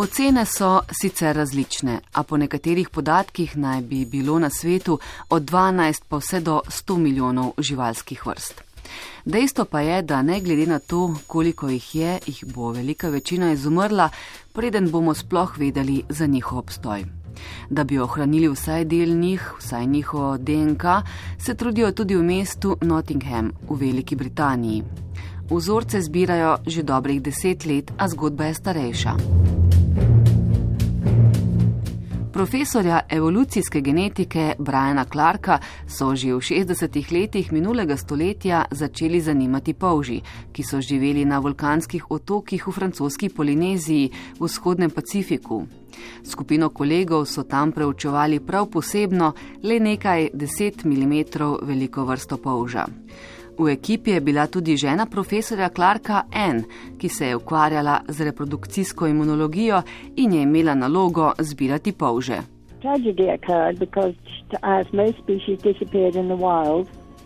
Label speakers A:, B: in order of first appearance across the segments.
A: Ocene so sicer različne, a po nekaterih podatkih naj bi bilo na svetu od 12 pa vse do 100 milijonov živalskih vrst. Dejstvo pa je, da ne glede na to, koliko jih je, jih bo velika večina izumrla, preden bomo sploh vedeli za njihov obstoj. Da bi ohranili vsaj del njih, vsaj njihovo DNK, se trudijo tudi v mestu Nottingham v Veliki Britaniji. Vzorce zbirajo že dobrih deset let, a zgodba je starejša. Profesorja evolucijske genetike Briana Clarka so že v 60-ih letih minulega stoletja začeli zanimati polži, ki so živeli na vulkanskih otokih v francoski Polineziji v vzhodnem Pacifiku. Skupino kolegov so tam preučevali prav posebno le nekaj 10 mm veliko vrsto polža. V ekipi je bila tudi žena profesorja Clarka N., ki se je ukvarjala z reprodukcijsko imunologijo in je imela nalogo zbirati polže.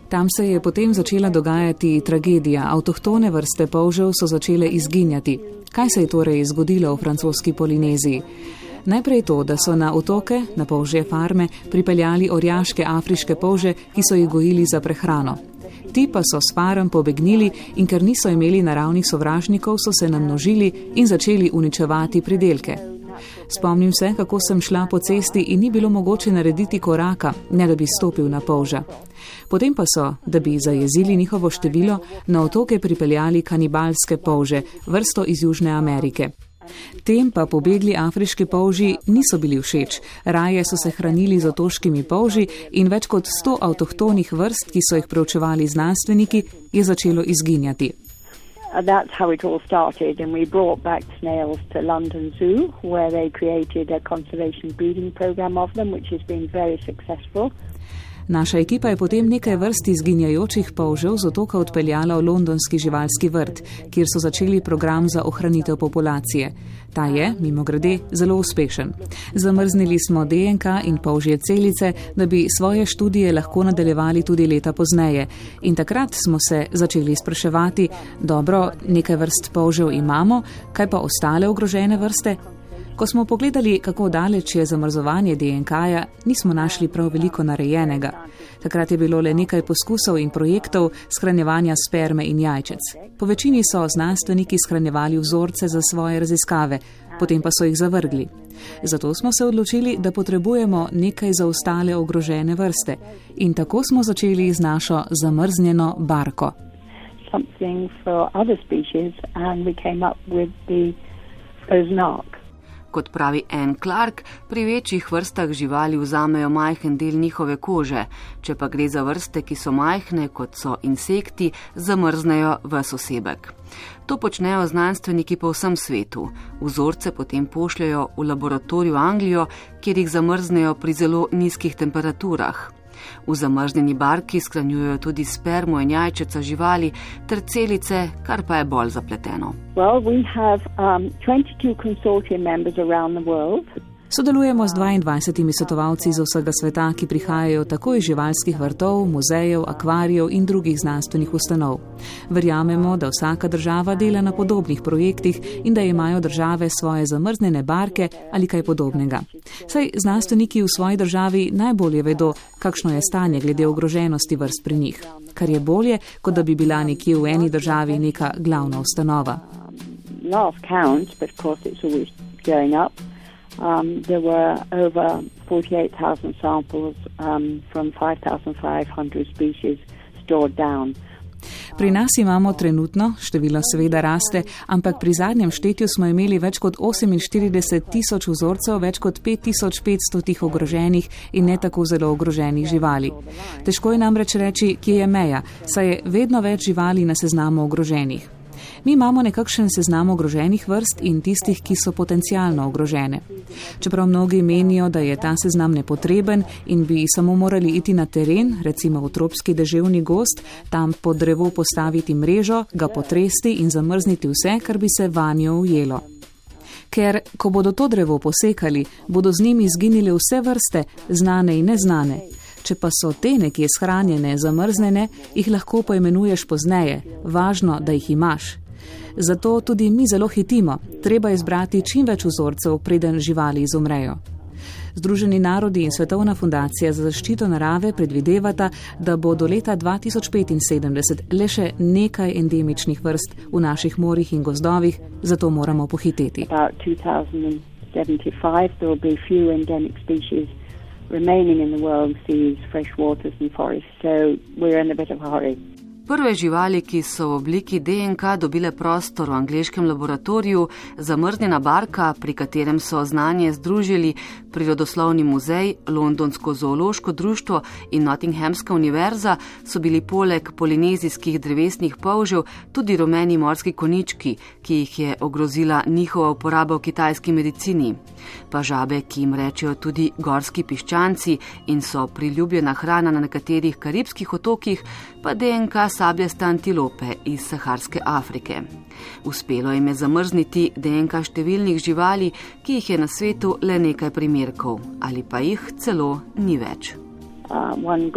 B: Tam se je potem začela dogajati tragedija. Avtohtone vrste polžev so začele izginjati. Kaj se je torej zgodilo v francoski Polineziji? Najprej to, da so na otoke, na polžje farme, pripeljali orjaške afriške polže, ki so jih gojili za prehrano. Ti pa so s farem pobegnili in ker niso imeli naravnih sovražnikov, so se namnožili in začeli uničevati pridelke. Spomnim se, kako sem šla po cesti in ni bilo mogoče narediti koraka, ne da bi stopil na polža. Potem pa so, da bi zajezili njihovo število, na otoke pripeljali kanibalske polže, vrsto iz Južne Amerike. Tem pa pobegli afriški polži niso bili všeč. Raje so se hranili z otoškimi polži in več kot sto avtohtonih vrst, ki so jih preučevali znanstveniki, je začelo izginjati. That's how it all started, and we brought back snails to London Zoo, where they created a conservation breeding program of them, which has been very successful. Naša ekipa je potem nekaj vrst izginjajočih polžev z otoka odpeljala v londonski živalski vrt, kjer so začeli program za ohranitev populacije. Ta je, mimo grede, zelo uspešen. Zamrznili smo DNK in polžje celice, da bi svoje študije lahko nadaljevali tudi leta pozneje. In takrat smo se začeli spraševati, dobro, nekaj vrst polžev imamo, kaj pa ostale ogrožene vrste, Ko smo pogledali, kako daleč je zamrzovanje DNK-ja, nismo našli prav veliko narejenega. Takrat je bilo le nekaj poskusov in projektov skranjevanja sperme in jajčec. Po večini so znanstveniki skranjevali vzorce za svoje raziskave, potem pa so jih zavrgli. Zato smo se odločili, da potrebujemo nekaj za ostale ogrožene vrste. In tako smo začeli z našo zamrznjeno barko. Something for other species, and we came up with the
A: oznak kot pravi Anne Clark, pri večjih vrstah živali vzamejo majhen del njihove kože, če pa gre za vrste, ki so majhne, kot so insekti, zamrznejo v sosebek. To počnejo znanstveniki po vsem svetu. Vzorce potem pošljajo v laboratorij v Anglijo, kjer jih zamrznejo pri zelo nizkih temperaturah. V zamrznjeni barki skranjujejo tudi spermo in jajčeca živali ter celice, kar pa je bolj zapleteno. Well, we have, um,
B: Sodelujemo z 22 svetovalci iz vsega sveta, ki prihajajo tako iz živalskih vrtov, muzejev, akvarijev in drugih znanstvenih ustanov. Verjamemo, da vsaka država dela na podobnih projektih in da imajo države svoje zamrznjene barke ali kaj podobnega. Saj znanstveniki v svoji državi najbolje vedo, kakšno je stanje glede ogroženosti vrst pri njih, kar je bolje, kot da bi bila nekje v eni državi neka glavna ustanova. Last count, but of course it's always going up um, there were over 48,000 samples um, from 5,500 species stored down. Pri nas imamo trenutno, število seveda raste, ampak pri zadnjem štetju smo imeli več kot 48 tisoč vzorcev, več kot 5500 tih ogroženih in ne tako zelo ogroženih živali. Težko je namreč reči, kje je meja, saj je vedno več živali na seznamu ogroženih. Mi imamo nekakšen seznam ogroženih vrst in tistih, ki so potencialno ogrožene. Čeprav mnogi menijo, da je ta seznam nepotreben in bi samo morali iti na teren, recimo v tropski deževni gost, tam pod drevo postaviti mrežo, ga potresti in zamrzniti vse, kar bi se vanjo ujelo. Ker, ko bodo to drevo posekali, bodo z njimi izginile vse vrste, znane in neznane. Če pa so te nekje shranjene, zamrznjene, jih lahko poimenuješ pozneje, važno, da jih imaš. Zato tudi mi zelo hitimo, treba izbrati čim več vzorcev, preden živali izumrejo. Združeni narodi in Svetovna fundacija za zaščito narave predvidevata, da bo do leta 2075 le še nekaj endemičnih vrst v naših morjih in gozdovih, zato moramo pohiteti. Remaining in the world seas, fresh waters and forests, so we're in a bit of a hurry. Prve živali, ki so v obliki DNK dobile prostor v angliškem laboratoriju, zamrznjena barka, pri katerem so znanje združili Prirodoslovni muzej, Londonsko zoološko društvo in Nottinghamska univerza, so bili poleg polinezijskih drevesnih polžev tudi rumeni morski konički, ki jih je ogrozila njihova uporaba v kitajski medicini. Pa žabe, ki jim rečejo tudi gorski piščanci in so priljubljena hrana na nekaterih karibskih otokih, pa DNK sabljaste antilope iz Saharske Afrike. Uspelo jim je zamrzniti DNK številnih živali, ki jih je na svetu le nekaj primerkov, ali pa jih celo ni več. Uh, uh,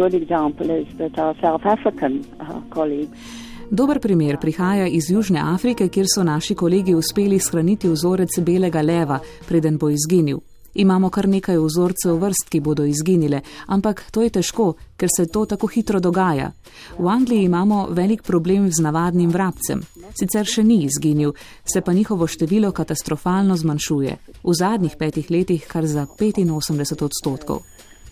B: Dober primer prihaja iz Južne Afrike, kjer so naši kolegi uspeli shraniti vzorec belega leva, preden bo izginil. Imamo kar nekaj vzorcev vrst, ki bodo izginile, ampak to je težko, ker se to tako hitro dogaja. V Angliji imamo velik problem z navadnim vrabcem. Sicer še ni izginil, se pa njihovo število katastrofalno zmanjšuje. V zadnjih petih letih kar za 85 odstotkov.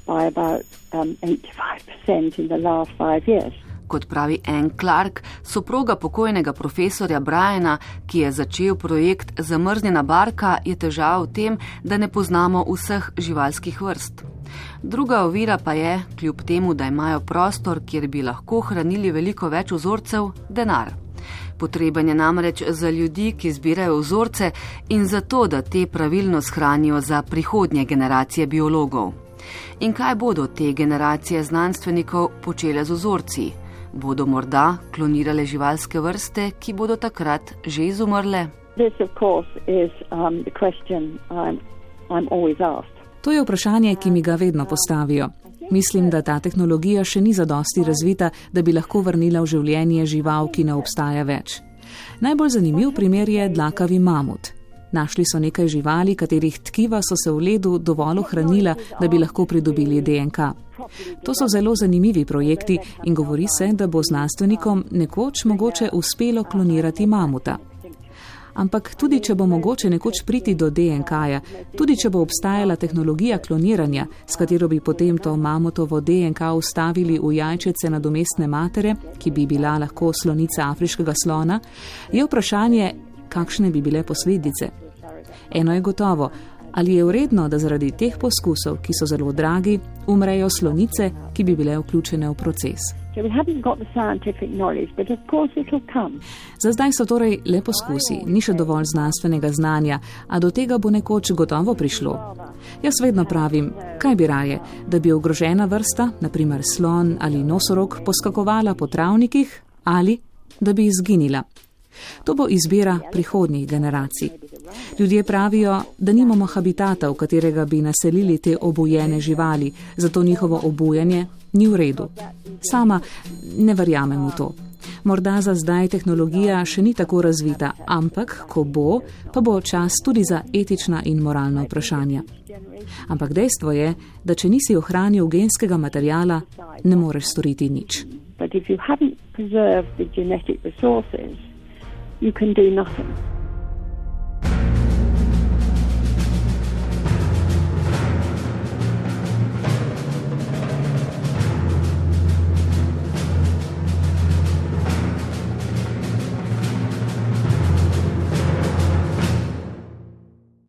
B: By about um, 85% in the last five years kot pravi Anne Clark, soproga pokojnega profesorja Briana, ki je začel projekt Zamrznjena barka, je težava v tem, da ne poznamo vseh živalskih vrst. Druga ovira pa je, kljub temu, da imajo prostor, kjer bi lahko hranili veliko več vzorcev, denar. Potreben je namreč za ljudi, ki zbirajo vzorce in za to, da te pravilno shranijo za prihodnje generacije biologov. In kaj bodo te generacije znanstvenikov počele z vzorci? Bodo morda klonirale živalske vrste, ki bodo takrat že izumrle? Um, to je vprašanje, ki mi ga vedno postavijo. Mislim, da ta tehnologija še ni zadosti razvita, da bi lahko vrnila v življenje žival, ki ne obstaja več. Najbolj zanimiv primer je dlakavi mamut. Našli so nekaj živali, katerih tkiva so se v ledu dovolj ohranila, da bi lahko pridobili DNK. To so zelo zanimivi projekti in govori se, da bo znanstvenikom nekoč mogoče uspelo klonirati mamuta. Ampak tudi, če bo mogoče nekoč priti do DNK-ja, tudi če bo obstajala tehnologija kloniranja, s katero bi potem to mamutovo DNK ustavili v jajčece nadomestne matere, ki bi bila lahko slonica afriškega slona, je vprašanje, kakšne bi bile posledice. Eno je gotovo, ali je vredno, da zaradi teh poskusov, ki so zelo dragi, umrejo slonice, ki bi bile vključene v proces. Za zdaj so torej le poskusi, ni še dovolj znanstvenega znanja, a do tega bo nekoč gotovo prišlo. Jaz vedno pravim, kaj bi raje, da bi ogrožena vrsta, naprimer slon ali nosorog, poskakovala po travnikih ali da bi izginila. To bo izbira prihodnjih generacij. Ljudje pravijo, da nimamo habitata, v katerega bi naselili te obujene živali, zato njihovo obujanje ni v redu. Sama ne verjamem v to. Morda za zdaj tehnologija še ni tako razvita, ampak ko bo, pa bo čas tudi za etična in moralna vprašanja. Ampak dejstvo je, da če nisi ohranil genskega materijala, ne moreš storiti nič. you can do nothing.